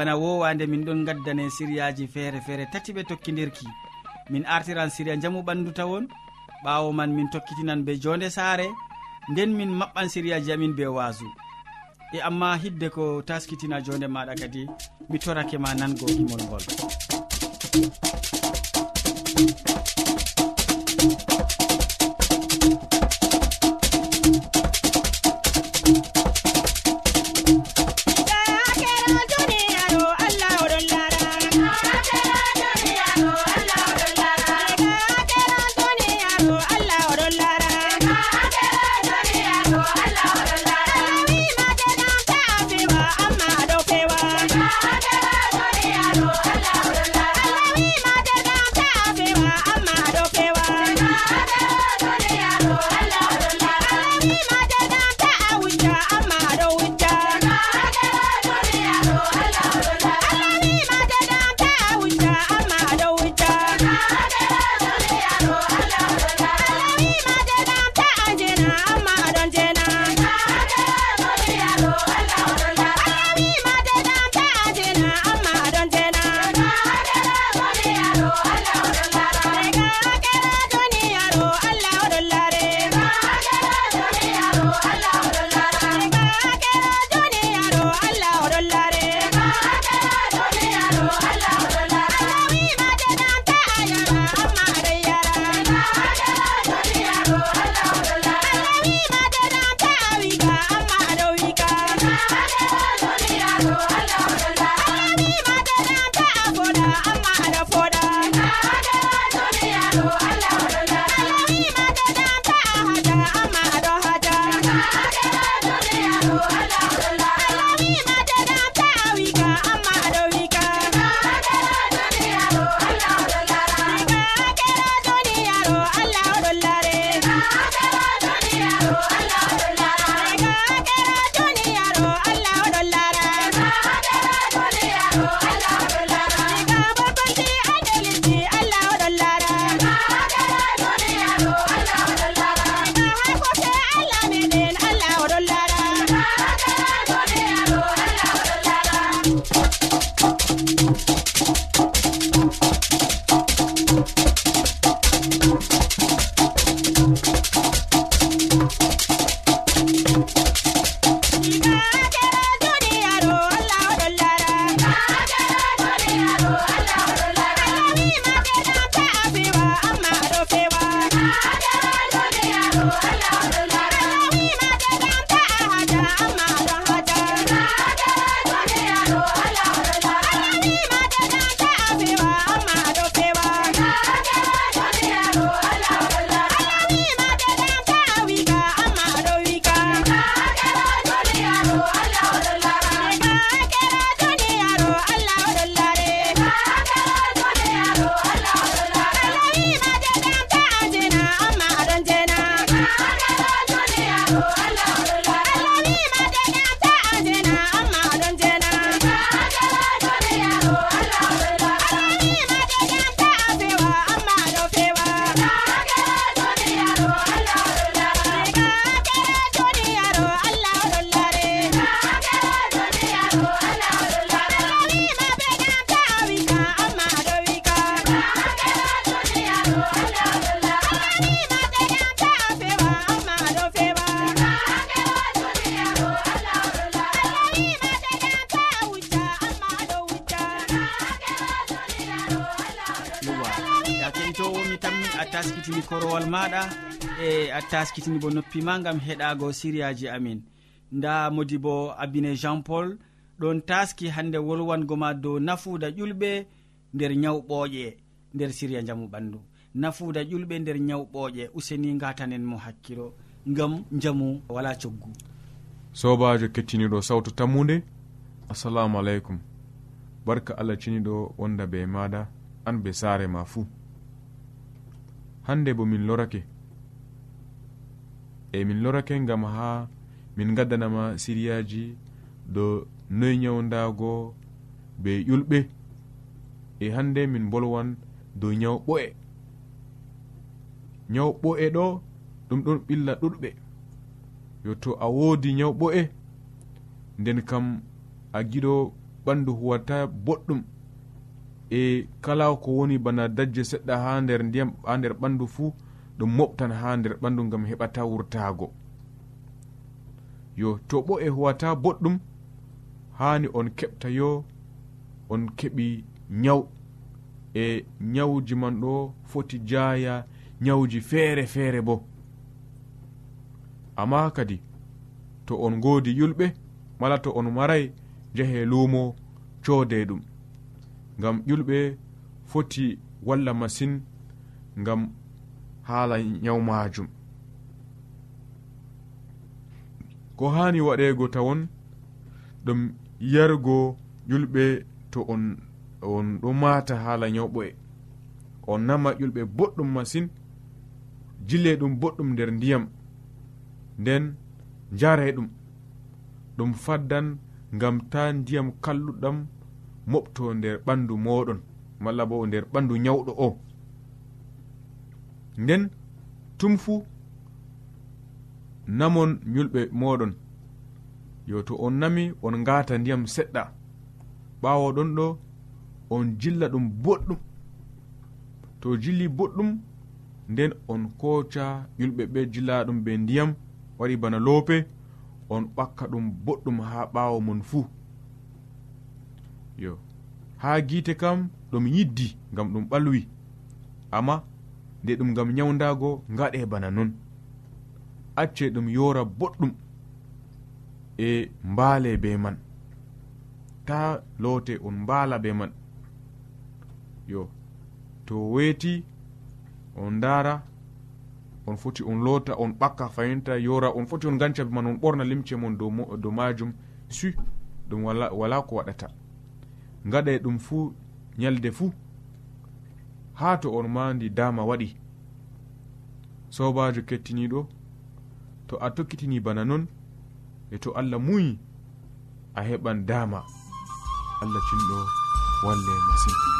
bana wowande min ɗon gaddane siriyaji feere feere tati ɓe tokkidirki min artiran siriya jamu ɓandu tawon ɓawo man min tokkitinan be jonde saare nden min maɓɓan siriyaji amin be wasu e amma hidde ko taskitina jonde maɗa kadi mi torake ma nango gimol ngol. korowal maɗa e a taskitini bo noppi ma gam heɗago siriyaji amin. Nda modi bo abine jean paul ɗon taski hande wolwango ma dow nafuuda ƴulɓe nder nyawu nder siriya jamu ɓandu. Nafuuda ƴulɓe nder nyawu useni gatanen mo hakkilo ngam jamu wala coggu. Sobajo kettiniɗo sawtu tammude assalamu aleykum. Barka allah ciniɗo wonda be maɗa an be saare ma fuu. hande bo min lorake. E min lorake gam ha min gaddanama siriyaji do noyi nyawdago be ƴulɓe e hande min bolwan dow nyaw ɓo'e. Nyaw ɓo'e ɗo ɗum ɗon ɓilla ɗuɗɓe. Yo to a woodi nyaw ɓo'e nden kam a giɗo ɓandu huwata boɗɗum. e kala ko woni bana dajje seɗɗa ha nder ndiyam ha nder ɓandu fuu ɗum moɓtan ha nder ɓandu gam heɓata wurtago. Yo to ɓo e huwata boɗɗum hani on keɓta yo on keɓi nyawu. E nyawuji man ɗo foti jaaya nyawuji feere feere bo. Amma kadi to on goodi yulɓe mala to on maray jehe luumo coode ɗum. ngam ƴulɓe foti walla masin ngam haala nyawu majum ko hani waɗego tawon ɗum yargo ƴulɓe to on on ɗo mata haala nyawɓo'e. On nama ƴulɓe boɗɗum masin jille ɗum boɗɗum nder ndiyam nden jare ɗum. Ɗum faddan ngam ta ndiyam kalluɗam moɓto nder ɓandu moɗon malla bo nder ɓandu nyawɗo o. Nden tum fu namon yulɓe moɗon yo to on nami on ngata ndiyam seɗɗa. Ɓawo ɗon ɗo on jilla ɗum boɗɗum. To jilli boɗɗum nden on koca yulɓe ɓe jilla ɗum be ndiyam waɗi bana loope on ɓakka ɗum boɗɗum ha ɓawo mon fuu. yo. Ha giite kam ɗum yiddi ngam ɗum ɓalwi. Amma nde ɗum ngam nyawdago ngaɗe bana non. Acce ɗum yora boɗɗum e mbaale be man. Ta loote on mbaala be man. Yo. To weeti on ndaara on foti on loota on ɓakka fayinta yora on foti on ganca be man on ɓorna limce mon dow majum su ɗum wala, wala ko waɗata. gaɗa ɗum fuu nyalde fuu ha to on ma ndi dama waɗi. Sobajo kettiniɗo to a tokkitini bana non e to allah muyi a heɓan dama allah cinɗo walle masin.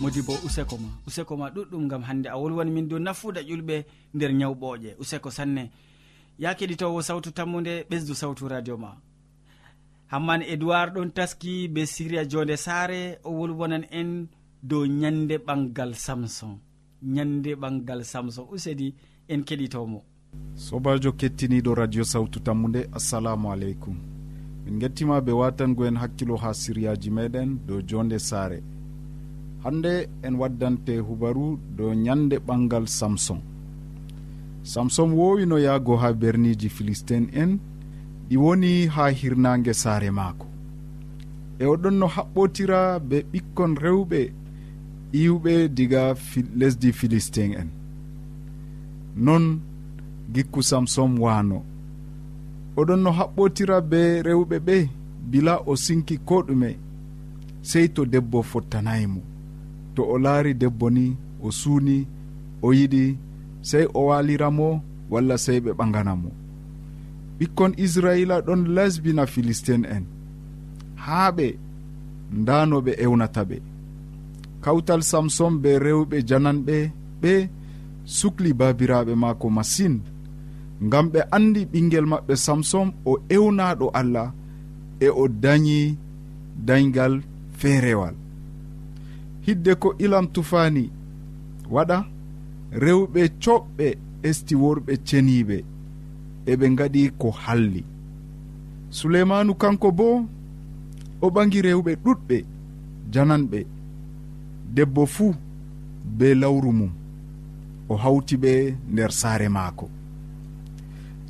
modi bo useko ma. Useko ma ɗuɗɗum gam hande a wolwani min dow nafuda ƴulɓe nder ñawɓoƴe useko sanne ya keɗitowo sawtu tammude ɓesdu sawtu radio ma. Hamman edoird ɗon taski be siria jonde saare o wolwonan en dow ñande ɓangal samson. Ñande ɓangal samson. Usedi en keɗitomo sobajo kettiniɗo radio sawtu tammude assalamu aleykum. Min gettima ɓe watango en hakkilo ha siriyaji meɗen dow jonde saare. hande en waddante hubaru dow ñande ɓangal samson samson wowino yaago ha berniji philistin en ɗi woni ha hirnangue saare maako. E oɗon no haɓɓotira be ɓikkon rewɓe iwɓe diga lesdi philistin en. Non gikku samson waano. Oɗon no haɓɓotira be rewɓe ɓe bila o sinki ko ɗume sey to debbo fottanayi mo. to o laari debbo ni o suuni o yiɗi sey o waliramo walla sey ɓe ɓaganamo ɓikkon israila ɗon lesbina philistin en. Haa ɓe ndano ɓe ewnata ɓe. Kawtal samson be rewɓe jananɓe ɓe sukli babiraɓe maako masin ngam ɓe andi ɓingel maɓɓe samson o ewnaɗo allah e o dañi dañgal feerewal. hidde ko ilam tufani waɗa rewɓe coɓɓe esti worɓe ceniɓe eɓe gaɗi ko halli. Suleymanu kanko bo o ɓagi rewɓe ɗuɗɓe jananɓe. Debbo fuu be lawru mum o hawti ɓe nder saare maako.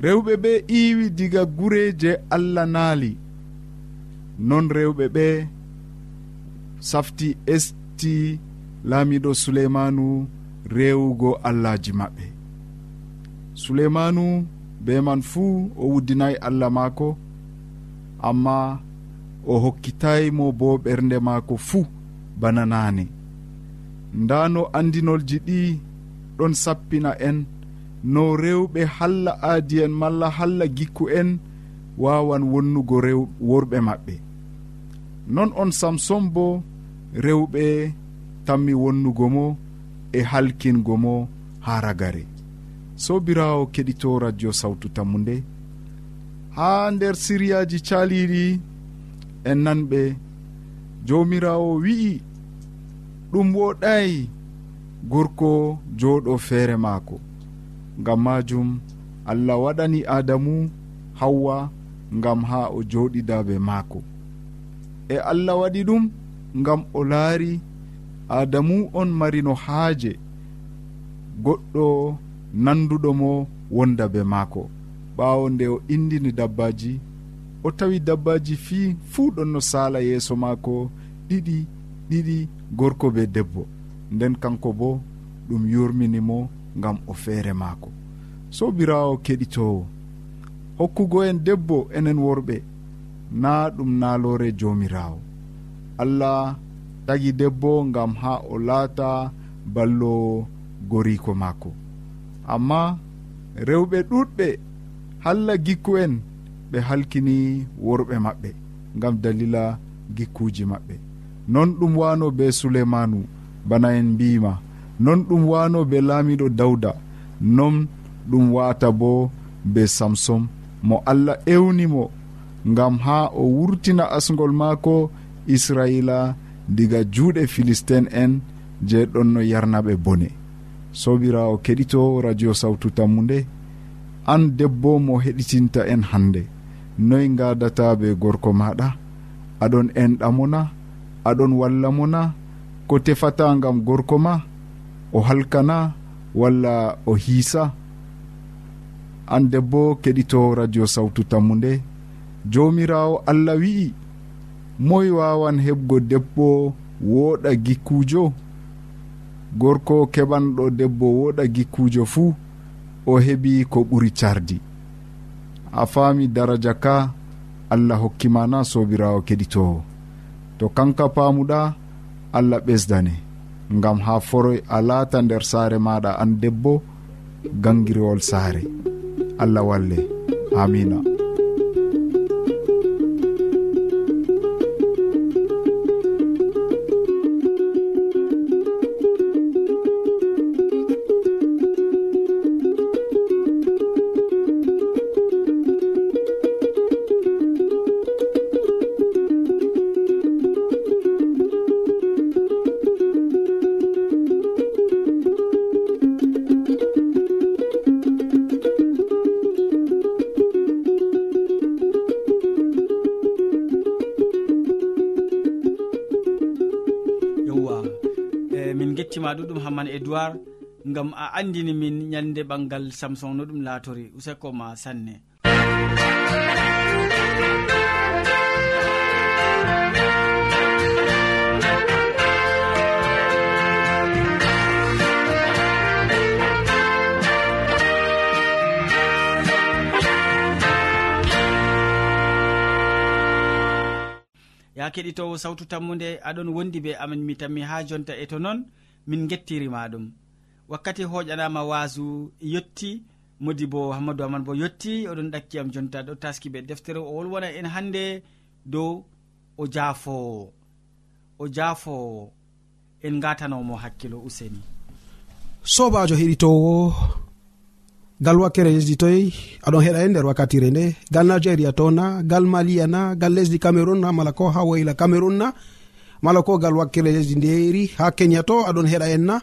Rewɓe ɓe iiwi diga gure je allah naali. Non rewɓe ɓe safti esti yetti laamiɗo suleymanu rewugo allahji maɓɓe. Suleymanu be man fuu o wuddinayi allah maako amma o hokkitayi mo bo ɓernde maako fuu bana naane. Nda no andinolji ɗi ɗon sappina en no rewɓe halla aadi en malla halla gikku en wawan wonnugo rew worɓe maɓɓe. Non on samson bo rewɓe tanmi wonnugo mo e halkingo mo ha ragare. Sobirawo keɗito radio sawtu tammu nde ha nder siriyaji caliɗi en nanɓe jomirawo wi'i ɗum woɗayi gorko joɗo feere maako. Ngam majum allah waɗani adamu hawwa ngam ha o jooɗida be maako. E allah waɗi ɗum ngam o laari adamu on marino haaje. Goɗɗo nanduɗo mo wonda be maako. Ɓaawo nde o indini dabbaji o tawi dabbaji fi fuu ɗon no saala yeeso maako. Ɗiɗi ɗiɗi gorko be debbo. Nden kanko bo ɗum yurminimo ngam o feere maako. Sobirawo keɗitowo hokkugo en debbo enen worɓe. Na ɗum naalore joomirawo allah tagi debbo gam ha o laata ballowo goriko maako. Amma rewɓe ɗuɗɓe halla gikku en ɓe halkini worɓe maɓɓe gam dalila gikkuji maɓɓe. Non ɗum wano be souleymanu bana en mbima non ɗum wano be laamiɗo dawda non ɗum wata bo be samsom. Mo allah ewnimo gam ha o wurtina asgol maako israila diga juuɗe philistin en je ɗon no yarnaɓe bone. Sobirawo keɗito radio sawtu tammu nde an debbo mo heɗitinta en hande noy gadata be gorko maɗa aɗon enɗamona aɗon walla mona ko tefata gam gorko ma? O halkana? Walla o hiisa? An debbo keɗito radio sawtu tammu nde jomirawo allah wi'i. moy wawan heɓgo debbo wooɗa gikkujo? Gorko keɓanɗo debbo wooɗa gikkujo fuu o heɓi ko ɓuri cardi a faami daraja ka allah hokkimana sobirawo keɗitowo. To kanka paamuɗa allah ɓesdane. Ngam ha foroy a laata nder saare maɗa an debbo gangirwol saare. Allah walle. Amina. min gettima ɗuɗum hamman edoird gam a andini min ñande ɓangal samson no ɗum latori useko ma sanne. ya keɗitowo sawtu tammude aɗon wondi be amin mi tammi ha jonta e to noon min gettirima ɗum wakkati hoƴanama wasu yetti modi bo hammadou aman bo yetti oɗon ɗakkiyam jonta ɗo taski ɓe deftere o wolwona en hande dow o jaafowo o jaafowo en gatanomo hakkilo useni. Sobajo heɗitowo gal wakkere lesdi toy aɗon heɗa e nder wakkatire nde gal nigéria to na gal malia na gal lesdi cameron na mala ko ha woyla cameron na mala ko gal wakkere lesdi ndiyeri ha kenya to aɗon heɗa en na.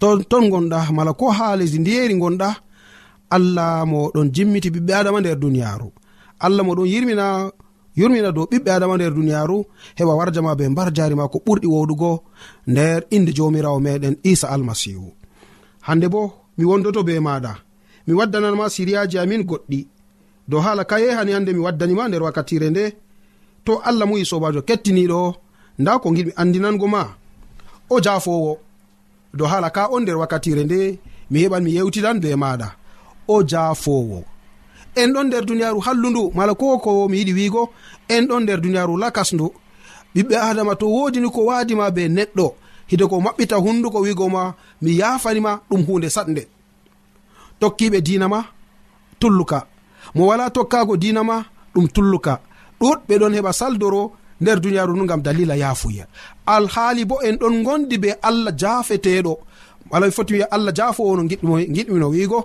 To ton gonɗa mala ko ha lesdi ndiyeri gonɗa allah mo ɗon jimmiti ɓiɓɓe adama nder duniyaru allah mo ɗon yirmina yurmina dow ɓiɓɓe adama nder duniyaru heɓa warjama be mbar jari ma ko ɓurɗi woɗugo nder inde jomirawo meɗen isa almasihu hande bo mi wondoto be maɗa mi waddananma siriyaji amin goɗɗi. Dow hala kaye hani hande mi waddanima nder wakkatire nde. To allah muyi sobajo kettiniɗo nda ko giɗmi andinango ma. O jafowo dow hala ka on nder wakkatire nde mi heɓan mi yewtidan be maɗa o jafowo en ɗon nder duniyaru hallundu mala ko ko mi yiɗi wiigo en ɗon nder duniyaru lakasndu. Ɓiɓɓe adama to wodini ko wadima be neɗɗo hide ko maɓɓita hunduko wiigo ma mi yafanima ɗum hunde satnde tokkiɓe dina ma tulluka. Mo wala tokkago dinama ɗum tulluka. Ɗuɗɓe ɗon heɓa saldoro nder duniyaru nu gam dalila yafuya alhaali bo en ɗon gondi be allah jafeteɗo wala foti wiya allah jaafowo no giɗmino wiigo.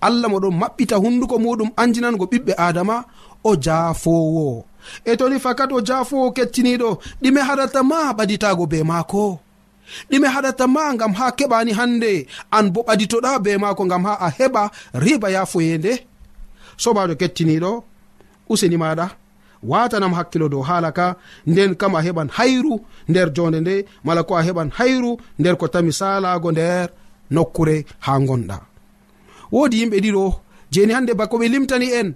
Allah moɗon maɓɓita hunduko muɗum anjinango ɓiɓɓe adama o jafowo e toni fakat o jafowo kettiniɗo ɗime haɗata ma ɓaditago be maako. ɗime haɗata ma gam ha keɓani hande an bo ɓaditoɗa be maako gam ha a heɓa riba yafoyende sobajo kettiniɗo useni maɗa watanam hakkilo dow haala ka nden kam a heɓan hayru nder jonde nde mala ko a heɓan hayru nder ko tami salago nder nokkure ha gonɗa wodi yimɓe ɗiɗo jeni hande bako ɓe limtani en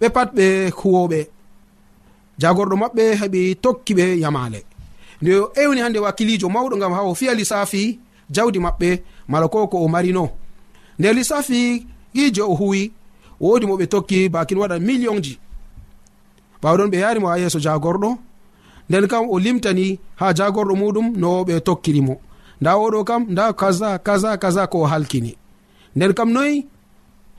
ɓe pat ɓe huwoɓe. Jagorɗo maɓɓe heɓi tokki ɓe yamale. nde o ewni hande wakkilijo mawɗo gam ha o fiya lissafi jawdi maɓɓe mala ko ko o marino. Nde lissafi iji o huwi wodi mo ɓe tokki bakin waɗa million ji. Ɓawɗon ɓe yarimo ha yeeso jagorɗo nden kam o limtani ha jagorɗo muɗum no ɓe tokkirimo nda oɗo kam nda kaza kaza kaza ko o halkini. Nden kam noyi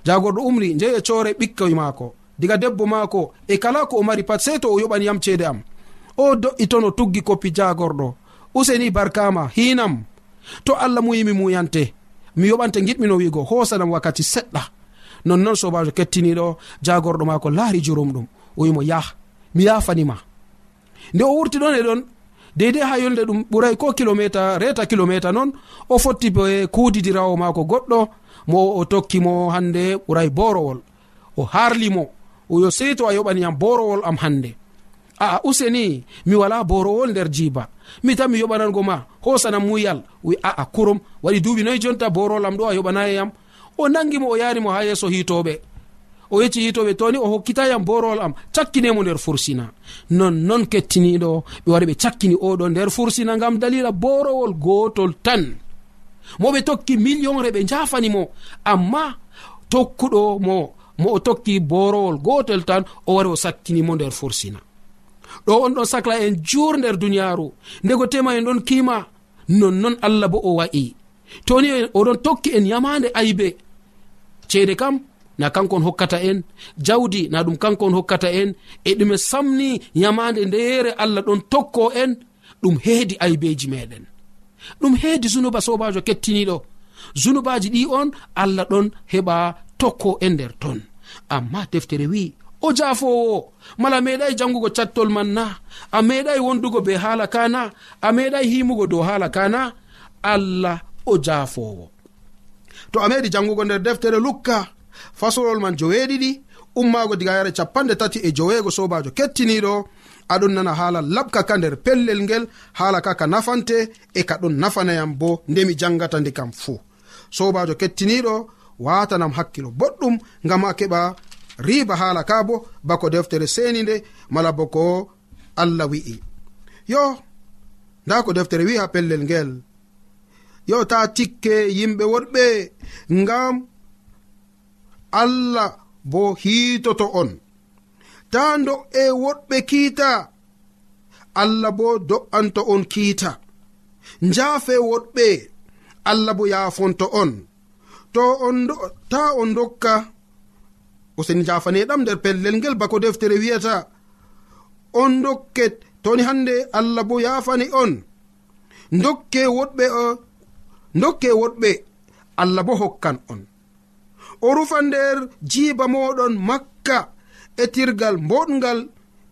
jagorɗo umri njeyi e coore ɓikkoy maako. Diga debbo maako e kala ko o mari pat sey to o yoɓani yam ceede am. o do'i ton o tuggi koppi jagorɗo. Useni barkama hinam to allah muyimi muyante mi yoɓante giɗmino wiigo hosanam wakkati seɗɗa. Nonnoon sobajo kettiniɗo jagorɗo mako laari jurum ɗum. O wimo yah mi yafanima nde o wurti ɗon e ɗon deidei ha yolde ɗum ɓuray ko kilométre reta kilométre noon o fotti be kudidirawo mako goɗɗo mo o tokkimo hande ɓuray borowol o harlimo oyo yo sei to a yoɓaniyam borowol am hande aa useni mi wala borowol nder jiba. Mi tan mi yoɓanango ma hosanam muyal. Wi aa kurum. Waɗi duuɓi noyi jonta borolam ɗo a yoɓanayam o nangimo o yarimo ha yeeso hitoɓe o yecci yitoɓe toni o hokkitayam borowol am cakkinemo nder fursina. Nonnon kettiniɗo ɓe wari ɓe cakkini oɗo nder fursina gam dalila borowol gotol tan. Moɓe tokki millionre ɓe jafanimo amma tokkuɗo mo mo o tokki borowol gotol tan o wari o sakkinimo nder fursina. ɗo on ɗon sacla en jur nder duniyaru ndego tema en ɗon kima nonnon allah bo o wa'i. Toni oɗon tokki en yamande aybe. Ceede kam na kankon hokkata en. Jawdi na ɗum kankon hokkata en. E ɗume samni yamande ndeyere allah ɗon tokko en ɗum heedi aybeji meɗen ɗum heedi zunuba sobajo kettiniɗo zunubaji ɗi on allah ɗon heɓa tokko en nder ton. Amma deftere wi o jafowo mala meɗai jangugo cattol man na. A meɗai wondugo be haala kana a meɗai himugo dow haala kana allah o jafowo to a meɗi jangugo nder deftere lukka fasolol man joweeɗiɗi ummaago diga yare capanɗe tati e joweego sobajo kettiniɗo aɗon nana haala labka ka nder pellel ngel haala ka ka nafante e ka ɗon nafanayam bo ndemi jangata ndi kam fuu. Sobajo kettiniɗo watanam hakkilo boɗɗum ngam a keɓa riba haala ka bo bako deftere seni nde mala bo ko allah wi'i. Yo nda ko deftere wi ha pellel ngel. Yo ta tikke yimɓe woɗɓe ngam allah bo hiitoto on. Ta do'e woɗɓe kiita allah bo do'anto on kiita. Njaafe woɗɓe allah bo yaafonto on. To on ta on dokka useni jafaneɗam nder pellel ngel bako deftere wiyata. On dokket toni hande allah bo yafani on. Dokke woɗɓe o dokke woɗɓe allah bo hokkan on. O rufa nder jiiba moɗon makka etirgal mboɗgal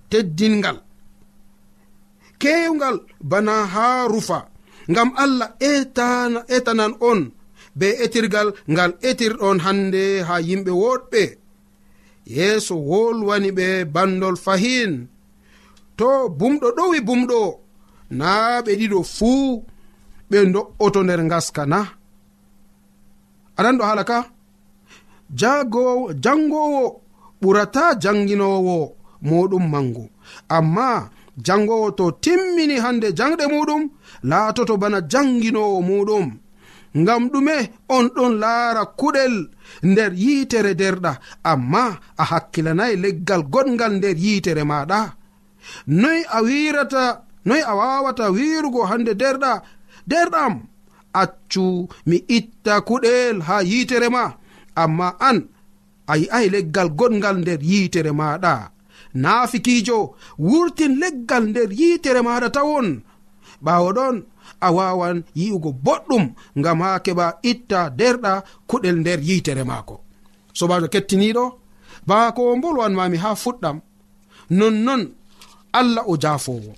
teddingal. Kewgal bana ha rufa ngam allah etana etanan on be etirgal ngal etirɗon hande ha yimɓe woɗɓe. yeeso wolwani ɓe bandol fahin. To bumɗo ɗowi bumɗo na ɓe ɗiɗo fuu ɓe do'oto nder ngaska na. Aɗan ɗo hala ka jangowo ɓurata janginowo moɗum mangu amma jangowo to timmini hande jangɗe muɗum laatoto bana janginowo muɗum ngam ɗume on ɗon laara kuɗel nder yiitere derɗa. Amma a hakkilanayi leggal goɗgal nder yiitere maɗa noy a wirata noy a wawata wirugo hande derɗa derɗam accu mi itta kuɗel ha yiitere ma. Amma an a yi'ai leggal goɗgal nder yiitere maɗa naafikijo wurtin leggal nder yiitere maɗa tawon. Ɓawo ɗon a wawan yi'ugo boɗɗum ngam ha keɓa itta derɗa kuɗel nder yitere maako. Sobajo kettiniɗo bako o bolwanmami ha fuɗɗam nonnon allah o jafowo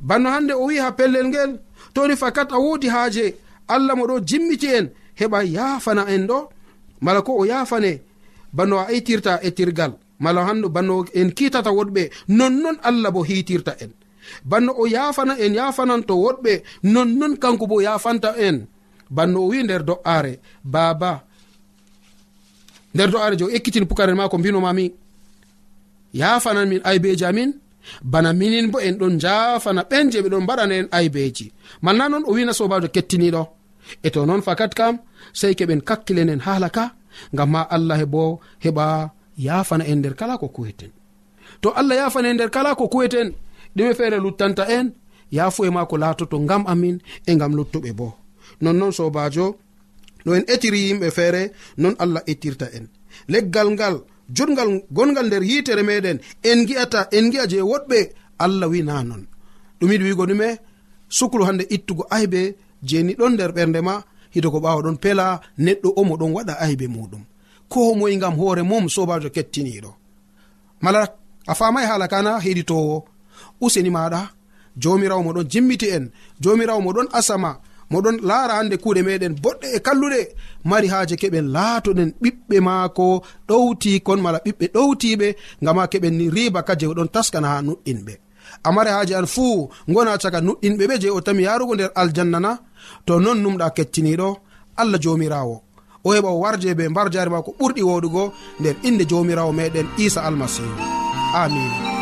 banno hande o wi ha pellel ngel toni fakat a wodi haaje allah mo ɗo jimmiti en heɓa yafana en ɗo mala ko o yafane banno a itirta etirgal mala hando banno en kitata woɗɓe nonnon allah bo hitirta en. banno o yafana en yafananto woɗɓe nonnon kanko bo yafanta en. Banno o wi nder do'are baba nder do'are jo ekkitin pukaren ma ko mbinomami yafanan min aybeji amin. Bana minin bo en ɗon jafana ɓen je ɓe ɗon mbaɗana en aybeji malna noon o wina sobajo kettiniɗo e to noon fakat kam sei keɓen kakkilenen hala ka ngam ma allah hebo heɓa yafana en nder kala ko kuweten. To allah yafana en nder kala ko kuweten ɗume feere luttanta en yafu e maako laatoto ngam amin e ngam luttuɓe bo. Nonnon sobajo no en etiri yimɓe feere non allah ettirta en. Leggal ngal jotgal gongal nder yitere meɗen en gi'ata en gi'a je woɗɓe allah wi na non. Ɗum yiɗi wigo ɗume suklu hande ittugo aybe jeni ɗon nder ɓernde ma hide ko ɓawa ɗon pela neɗɗo omo ɗon waɗa aybe muɗum. Ko moyi gam hoore mum sobajo kettiniɗo mala a famai hala kana heɗitowo useni maɗa. Jomirawo moɗon jimmiti en. Jomirawo moɗon asama. Moɗon laara hande kuuɗe meɗen boɗɗe e kalluɗe. Mari haaje keɓen laatoɗen ɓiɓɓe maako. Ɗowti kon mala ɓiɓɓe ɗowtiɓe ngam ha keɓen ni riba ka je oɗon taskana ha nuɗɗinɓe. Amari haaje an fuu gona caga nuɗɗinɓe ɓe je o tami yarugo nder aljannana to non numɗa kettiniɗo allah jomirawo. O heɓa o warje be mbar jari ma ko ɓurɗi woɗugo nder inde jomirawo meɗen isa almasihu amin.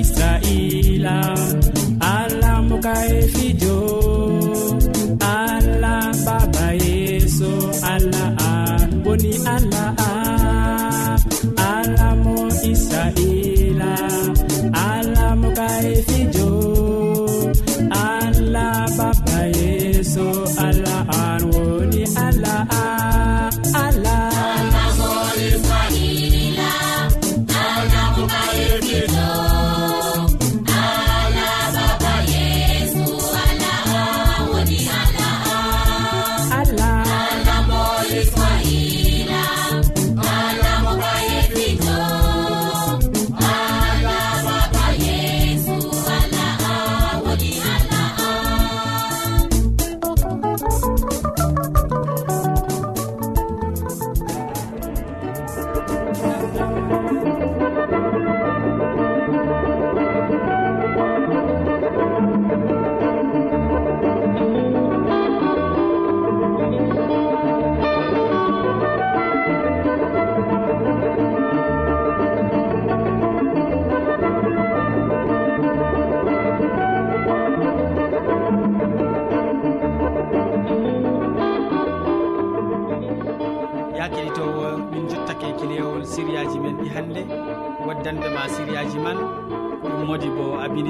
israila.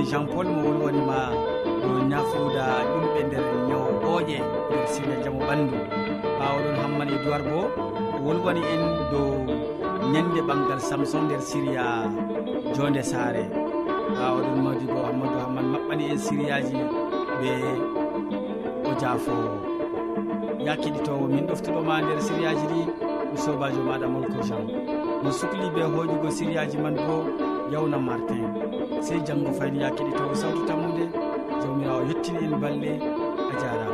jean pol mo wolwonima ɗo nafuuda ƴulɓe nder ñaw ɓooƴe nder sina jaamu ɓanndu. Ɓawaɗon hammane duwar bo wolwani en dow ñande ɓangal samson nder siria jonde saare. Ɓawaɗon mawdi bo hammadou hamman maɓɓani en siriyaji ɓe o jaafowo ya keɗitowo min ɗoftuɗoma nder siriyaji ɗi sobajo maɗa molko jean mo sukli ɓe hoƴugo siriyaji man bo yawna martin sey janggo fayni ya keɗitowo sawtu tammude jawmirawo yettini en balɗe a jarama.